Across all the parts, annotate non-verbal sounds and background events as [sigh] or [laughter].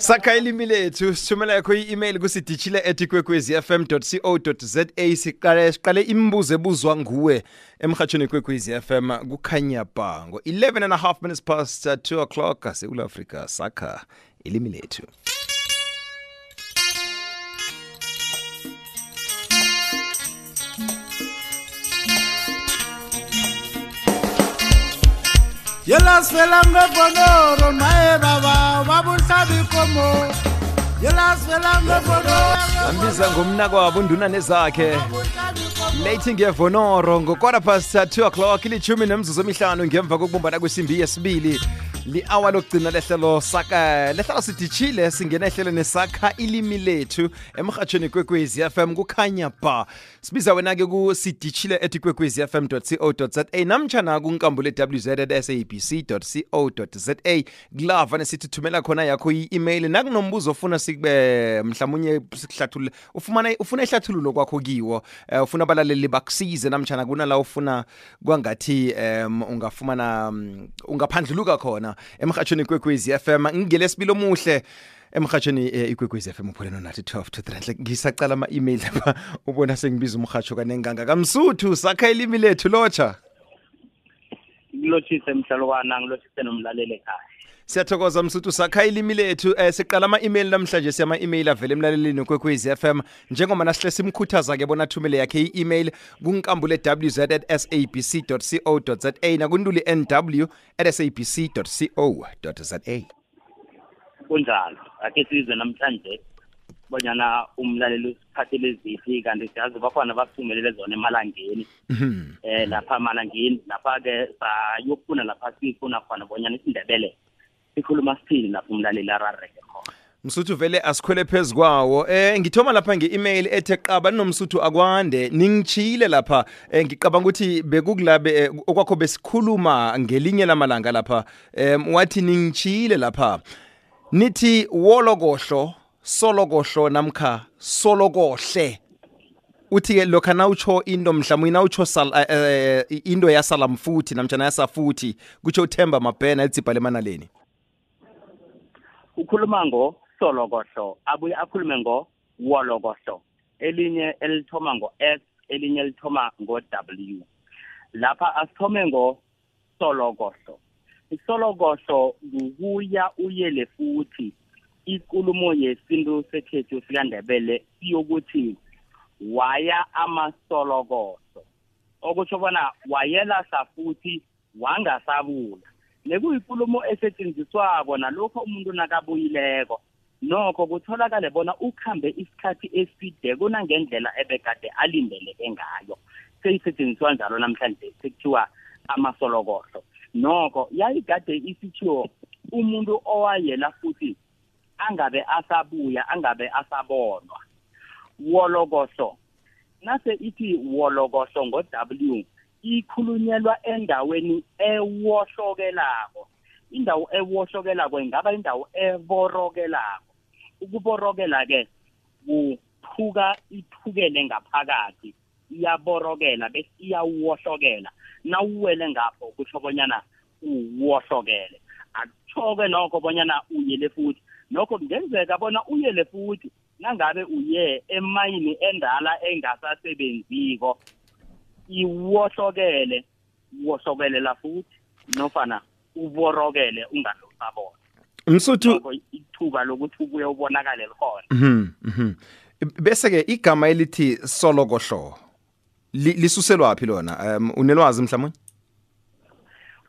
sakha ilimi lethu sithumela yakho i-email kusidishile etikwekwezi fm co za siqale siqale imibuzo ebuzwa nguwe emhatshweni kwekwezi fm kukhanya ba ngo-11 and a half minutes past uh, 2 o'clock seula africa sakha ilimi lethu yelasifela ngebonoro naye babuhlabi komo yelasifela ngebonoro ambiza ngomnakwabo unduna nezakhe. Late ngevonoro ngokora past 2 o'clock ilithumi nemzuzu emihlanu ngemva kokubumbana kwesimbi yesibili. Li-awa lokugcina lehlelo saka lehlelo sidishile singena ehlelweni sakha ilimi lethu emhatshweni kwekwezi fm kukhanya ba. Sibiza wena-ke kusidishile ethi kwekwezi fm co za namtshana kunkambo le-wz co za kulava nesithi thumela khona yakho i-email nakunombuzo ofuna sikube mhlawumunye sikuhlathulule ufuna ihlathululo kwakho kiwo uh, ufuna abalaleli bakusize namtshana kunala ufuna kwangathi um ungafumana um, ungaphandluluka khona emhatshweni kwekwezi fm ngelesibili omuhle. Emhatshweni eh, ikwekwezi fm upholeno nathi 12 to 3 ngisacala ama-email lapha ubona sengibiza umhatsho kanenganga. Kamsuthu sakha ilimi lethu lotsha. Ngilotshise mhlalukwana ngilotshise nomlaleli ekhaya. Siyathokoza msuthu sakha ilimi lethu eh, siqala ama-email namhlanje siyama-email avele emlalelini kwekwezi FM njengoba nasihle simkhuthaza-ke bona athumele yakhe i-email kunkambule wz at sabc co za nakunduli nw at sabc co za kunjalo ake sizwe namhlanje. Bonyana umlaleli usiphathele ziphi kanti siyazi bakhona basithumelele zona emalangeni. Um lapha malangeni lapha-ke sayokufuna lapha sifuna khona bonyana isindebele sikhuluma sithini lapho umlaleli arareke khona. Msuthu vele asikhwele phezu kwawo. Eh ngithoma lapha nge-email ethe qaba ninomsuthu akwande. Ningichile lapha. Eh, ngicabanga ukuthi bekukulabe eh, okwakho besikhuluma ngelinye lamalanga lapha. Um wathi ningichile lapha. Nithi wolokohlo solokohlo namkha solokohle. Uthi-ke lokha nawutsho into mhlawumbe nawutsho sal, uh, into yasalamfuthi namtshana yasafuthi kutsho uthemba mabhena elitsibha lemanaleni ukhuluma ngosolokohlo abuye akhulume ngowolokohlo elinye elithoma ngo-s elinye elithoma ngo-w lapha asithome ngosolokohlo isolokohlo kukuya uyele futhi. Ikulumo yesintu sekhethu sikandebele siyokuthi waya amasolokohlo okutsho bona wayelahla futhi wangasabula. Nekuyikulumo esetshenziswako nalokho umuntu nakabuyileko nokho kutholakale bona ukuhambe isikhathi eside kunangendlela ebekade alindeleke ngayo seyisetshenziswa njalo namhlanje sekuthiwa amasolokohlo nokho yayigade isitshiwo umuntu owayela futhi angabe asabuya angabe asabonwa. Wolokohlo nase ithi wolokohlo ngo-w ikhulunyelwa endaweni ewohlokelako. Indawo ewohlokelako ingaba indawo eborokelako. Ukuborokela-ke kuphuka ithukele ngaphakathi iyaborokela bese iyawohlokela. Nawuwele ngapho kutsho bonyana uwohlokele. Akutsho-ke nokho bonyana uyele futhi. Nokho kungenzeka bona uyele futhi nangabe uye emayini endala engasasebenziko iwohlokele wohlokelela futhi nofana uborokele ungasabona msuthu ithuba lokuthi ubuye ubonakale likhona. Mhm, mhm. bese-ke igama elithi solokohlo li- lisuselwaphi lona? Um unelwazi mhlawumbe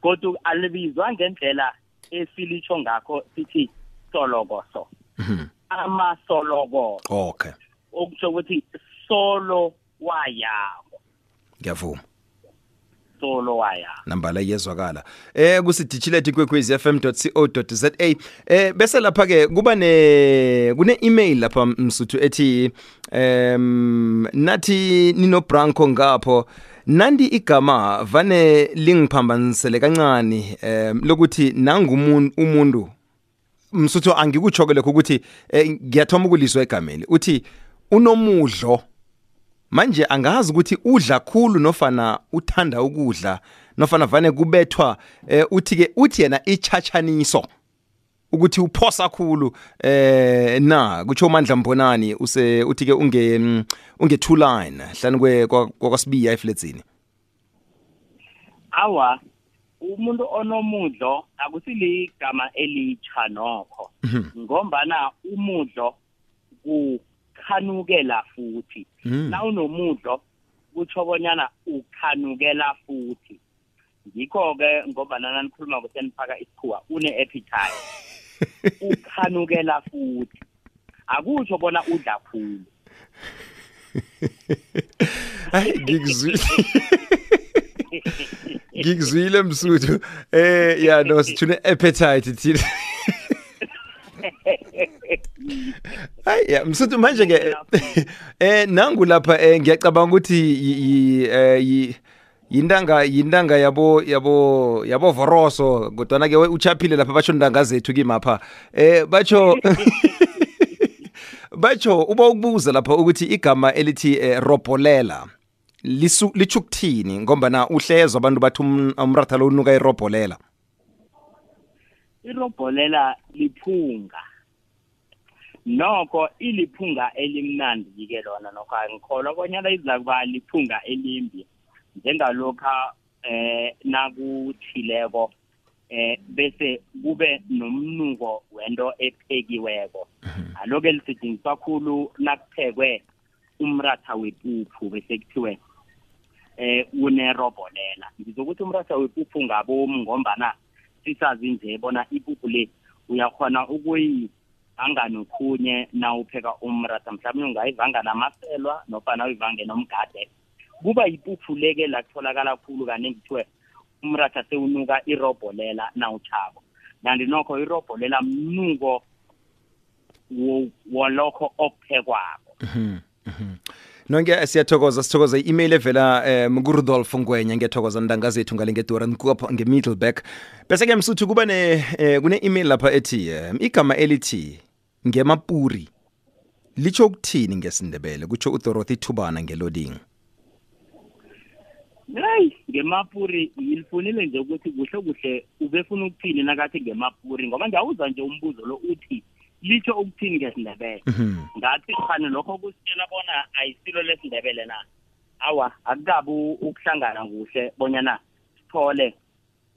kodwa alibizwa ngendlela esilitsho ngakho sithi solokoso amasolokoso okay. Okutsho ukuthi solo wayabo ngiyavuma. Solo wayabo nambala iyezwakala. Eh kusidishileti kwekwezi fm co za eh bese lapha ke kuba ne kune email lapha msuthu ethi em nathi nino branco ngapho. Nandi igama vane lingiphambanisele kancane em lokuthi nangumuntu umuntu. Msuthu angikutsho-ke lokho ukuthi eh, ngiyathoma ukulizwa egameni. Uthi unomudlo. Manje angazi ukuthi udla khulu nofana uthanda ukudla nofana vane kubethwa eh, uthi ke uthi yena ichachaniso. Ukuthi uphosa kakhulu eh na? Kutsho uMandla Mbonani use uthi ke unge unge two line hlani kwe kwa- kwakwasibiya efletsini awa umuntu onomudlo akusiligama elitsha nokho. Ngombana umudlo kukhanukela futhi. Mm. na unomudlo kutsho bonyana ukhanukela futhi. Ngikho-ke ngoba nana nikhuluma kusenifaka isikhuwa une-appetite. [laughs] Ukhanukela futhi. Akutsho bona udla khulu. Hayi ngikuzwile [laughs] ngikuzwile msuthu eh ya [laughs] no sithune appetite thina [laughs] hayi ya msuthu manje ke [laughs] eh nangu lapha eh ngiyacabanga ukuthi yi- yi- eh, yi- yintanga yintanga yabo yabo yabo voroso kodwa ke uchaphile lapha basho ndanga zethu kimapha eh batsho batsho uba ukubuza lapha ukuthi igama elithi eh, robolela lisu lichu kuthini ngombana uhlezwa abantu bathi um- umratha lo unuka irobholela irobholela liphunga. Nokho iliphunga elimnandi ke lona nokho angikholwa bonyana iza kuba liphunga elimbi njengalokha eh nakuthileko eh bese kube nomnuko wento ephekiweko. Aloke lisetshenziswa kakhulu nakuphekwe umratha wepuphu bese kuthiwe eh unerobholela ngizokuthi umratha wepuphu ngabomu ngombana sisazi nje bona ipuphu le uyakhona ukuyivanga nokhunye na upheka umratha mhlawumbe ungayivanga namaselwa nofana uyivange nomgade. Kuba yipuphu leke la kutholakala khulu kaningi kuthiwe umratha sewunuka irobholela nawuchako kanti nokho irobholela mnuko wo- wolokho okuphekwako nonke siyathokoza sithokoza i-email evela um kurudolf ngwenya ngiyathokoza ndanga zethu ngale ngedoran kuapha nge-middleback bese-ke msuthu kuba ne eh, kune-email lapha ethi um igama elithi ngemapuri litsho ukuthini ngesindebele? Kutsho udorothy thubana ngeloding. Hayi ngemapuri ngilifunile nje ukuthi kuhle kuhle ubefuna ukuthini nakathi ngemapuri? Ngoba ngiyawuzwa nje umbuzo lo uthi litsho ukuthini ngesindebele. Mhm. ngathi khani lokho kusitshela bona ayisilo lesindebele na? Awa akukabi ukuhlangana kuhle bonyana sithole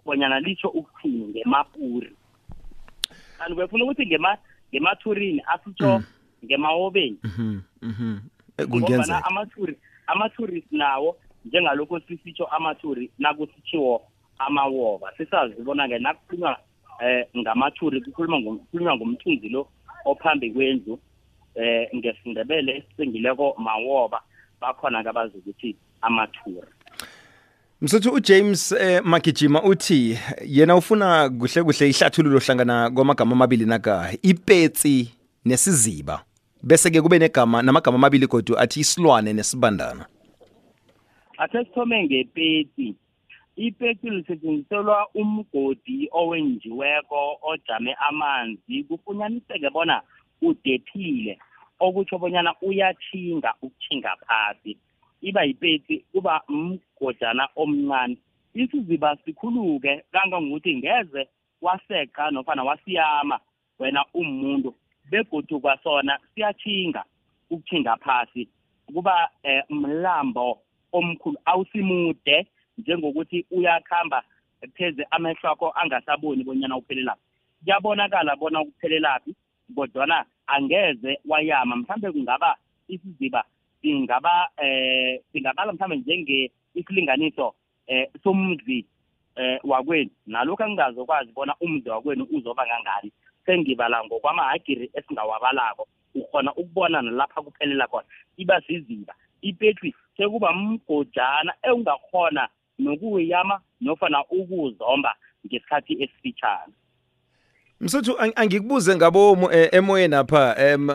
bonyana litsho ukuthini ngemapuri. Kanti befuna ukuthi ngema ngemathurini asitsho ngemawobeni. Mhm, mhm. Eh, ngombana kungenzeka amathuri amathuri nawo njengalokho sisitsho amathuri nakusitshiwo amawoba. Sisazi bona-ke nakukhulunywa eh ngamathuri kukhuluma ngo- kukhulunywa ngomthunzi lo ophambi kwendlu. Eh ngesindebele esisengileko mawoba bakhona-ke abazi ukuthi amathuri msuthu ujames eh, magijima uthi yena ufuna kuhle kuhle ihlathululo hlangana kwamagama amabili naka ipetsi nesiziba. Bese-ke kube negama namagama amabili kodwa athi isilwane nesibandana. Athe sithome ngepetsi. Ipetsi lisetjenziselwa umgodi owenjiweko ojame amanzi. Kufunyaniseke bona udephile okutsho bonyana uyathinga ukuthinga phasi. Iba yipetsi kuba mgodana omncane isiziba sikhuluke kangangokuthi ngeze waseqa nofana wasiyama wena umuntu begodu kwasona siyathinga ukuthinga phasi. Kuba eh, mlambo omkhulu awusimude. Njengokuthi uyakhamba pheze amehlo akho angasaboni bonyana uphelelaphi kuyabonakala bona uphelelaphi kodwana angeze wayama. Mhlambe kungaba isiziba singaba eh singabala mhlambe njenge isilinganiso eh somzi eh wakwenu. Nalokho angingazokwazi bona umzi wakwenu uzoba kangani sengibala ngokwamahagiri esingawabalako ukhona ukubona nalapha kuphelela khona. Iba siziba. Ipetri sekuba mgojana engakhona nokuyama nofana ukuzomba ngesikhathi esifitshane msuthu ang- angikubuze ngabomu eh, emoyeni apha em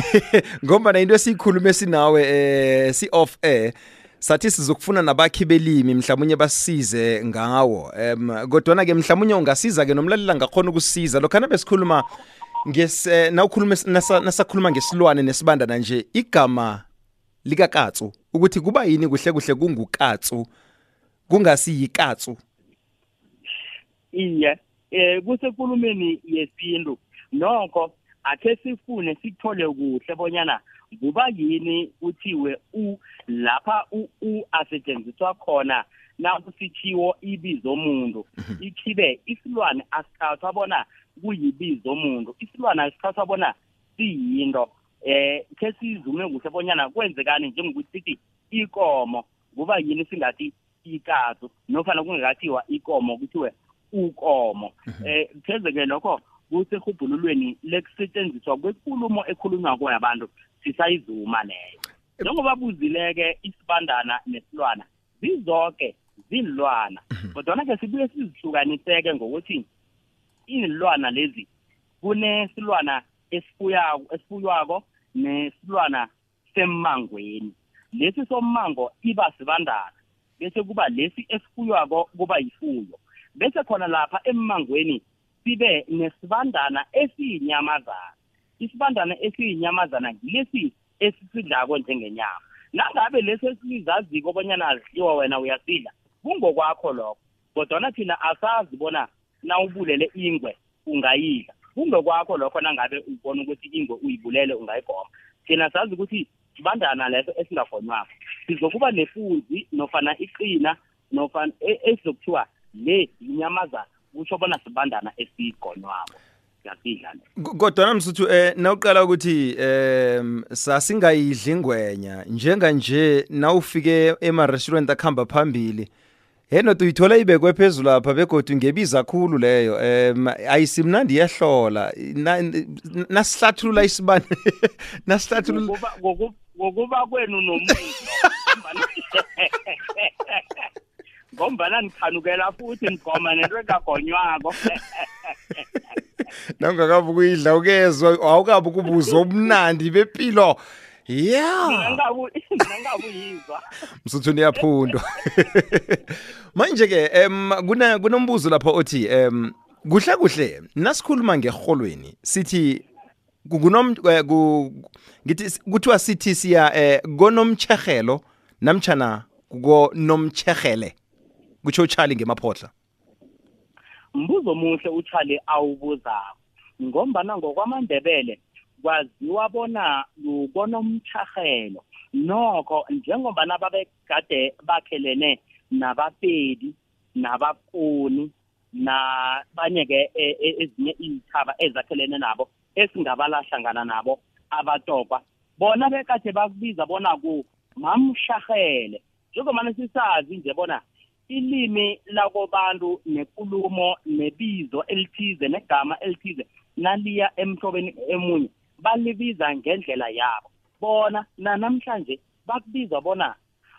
[laughs] ngoba into esiyikhulume sinawe eh si-off air sathi sizokufuna nabakhi belimi mhlawumnye basize ngawo em kodwana-ke mhlawumnye ungasiza-ke nomlalela ngakhona ukusiza. Lokhana besikhuluma nges eh, nawukhuluma nasa- nasakhuluma ngesilwane nesibandana nje igama likakatsu ukuthi kuba yini kuhle kuhle kungukatsu? Kungasi yikatsu iye eh kusekulumeni yesintu. Nokho akhe sifune sikuthole kuhle bonyana kuba yini kuthiwe u lapha u, u asetshenziswa khona nakusithiwo ibizo omuntu ikhibe isilwane asithathwa bona kuyibizo omuntu isilwane asithathwa bona siyinto. Eh ke sizume kuhle bonyana kwenzekani njengokuthi sithi ikomo. Kuba yini singathi ikatu nofana kungakathiwa ikomo kuthiwe ukomo. Eh pheze-ke lokho kusehubhululweni lekusetshenziswa kwenkulumo ekhulunywa kwabantu sisayizuma leyo. Njengoba buzileke isibandana nesilwana zizoke zilwana kodwana-ke sibuye sizihlukaniseke ngokuthi inilwana lezi kunesilwana esifuyako esifuywako nesilwana semmangweni. Lesi sommango iba sibandana. Bese kuba lesi esifuywako kuba yifuyo. Bese khona lapha emmangweni sibe nesibandana esiyinyamazana. Isibandana esiyinyamazana ngilesi esisidlako njengenyama. Nangabe lesi esizaziko obonyana azidliwa wena uyasidla kungokwakho lokho. Kodwana thina asazi bona nawubulele ingwe ungayidla. Kungokwakho lokho nangabe ubona ukuthi ingwe uyibulele ungayigoma. Thina sazi ukuthi sibandana leso esingagonywako sizokuba nefunzi nofana iqina nofana e- esizokuthiwa le yinyamazana. Kusho bona sibandana esigonywako siyasidla le. Kodwana msuthu eh nawuqala ukuthi em sasingayidli ingwenya njenganje nawufike ema-restaurant akuhamba phambili henoda uyithola ibekwe phezulu lapha begodwa ngebiza khulu leyo em ayisimnandi iyahlola. Na- nasihlathulula isibane [laughs] nasihlathulula ngokuba ngoku- ngokuba kwenu nomuso ngombana- [laughs] nikhanukela futhi nigoma nento engagonywako [laughs] nawungakabi ukuyidla ukezwa awukabi ukubuza obumnandi bempilo ya! Ngingabuyizwa [laughs] msuthu niyaphundwa. Manje-ke kuna kunombuzo lapha othi em kuhle kuhle nasikhuluma ngerholweni sithi kunom eh, ngithi kuthiwa sithi siya eh konomtjherhelo namtjhana kukonomtjherhele kutsho uchali ngemaphodla. Mbuzo omuhle uthale awubuzako ngombana ngokwamandebele kwaziwa bona kukonomtjharhelo nokho njengobana babegade bakhelene nabapedi nabakoni nabanye-ke e- e- ezinye izithaba ezakhelene nabo esingabala hlangana nabo abatokwa. Bona bekade bakubiza bona ku mamsharhele njengomana sisazi nje bona ilimi lakobantu nekulumo nebizo elithize negama elithize naliya emhlobeni emunye balibiza ngendlela yabo. Bona nanamhlanje bakubiza bona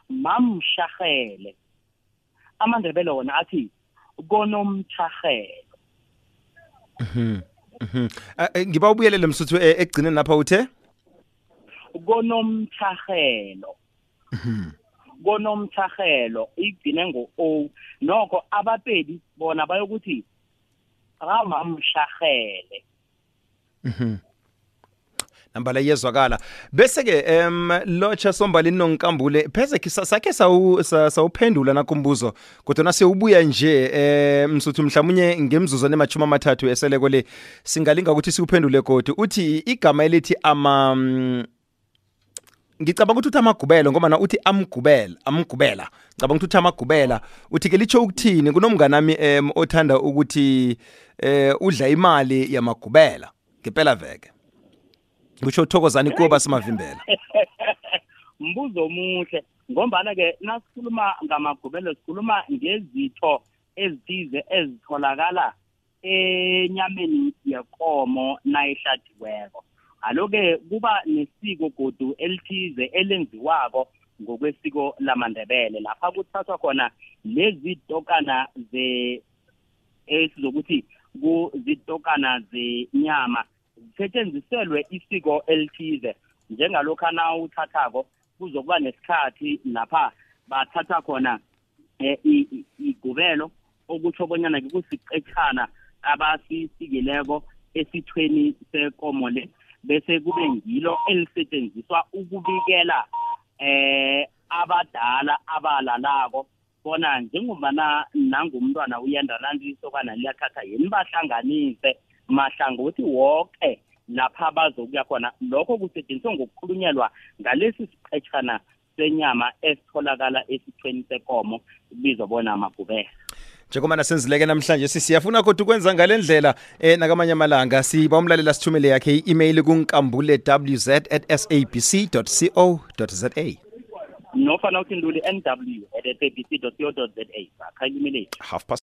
mamsharhele amandebele wona athi konomtjharhelo. Mhm. Eh, eh, ngiba ubuyelele msuthu ekugcineni lapha uthe? Konomtjharhelo konomtjharhelo igcine ngo-o. Nokho abapedi bona bayokuthi ramamsharhele nambala iyezwakala bese-ke em lotsha sombalini nongikambule pheze ke sa- sakhe sawu- sa- sawuphendula nakho umbuzo kodwa sewubuya nje eh msuthu mhlawumunye ngemzuzwana emachumi amathathu eseleko le singalinga ukuthi siwuphendule godi uthi igama elithi ama mm, ngicabanga ukuthi uthi amagubelo ngoba uthi amgubela amgubela. Ngicabanga ukuthi uthi amagubela. Uthi ke litsho ukuthini? Kunomngane nami em othanda ukuthi eh udla imali yamagubela ngempela veke. Kusho uthokozani kuwo basimavimbela [laughs] mbuzo omuhle ngombana-ke nasikhuluma ngamagubelo sikhuluma ngezitho ezithize ezitholakala enyameni yekomo nayihladiweko. Alo-ke kuba nesiko godu elithize elenziwako ngokwesiko lamandebele. Lapha kuthathwa khona lezi tokana ze esizokuthi kuzitokana zenyama zisetshenziselwe isiko elithize. Njengalokhana uthathako kuzokuba nesikhathi lapha bathatha khona i- igubelo okutsho bonyana kusiqetshana abasisikileko esithweni sekomo le. Bese kube ngilo elisetshenziswa ukubikela eh abadala abalalako bona njengobana nangumntwana uyenda nanti isokana liyathatha yini bahlanganise. Mahlangothi woke lapha bazokuya khona. Lokho kusetshenziswa ngokukhulunyelwa ngalesi siqetshana senyama esitholakala esithweni sekomo kubizwa bona amagubela. Njengoba senzileke namhlanje sisiyafuna kodwa ukwenza ngale ndlela eh nakamanye amalanga siba umlalela sithumele yakhe i-email kunkambule wz at sabc co za nofana uthindule nw at sabc co za sakha imili half past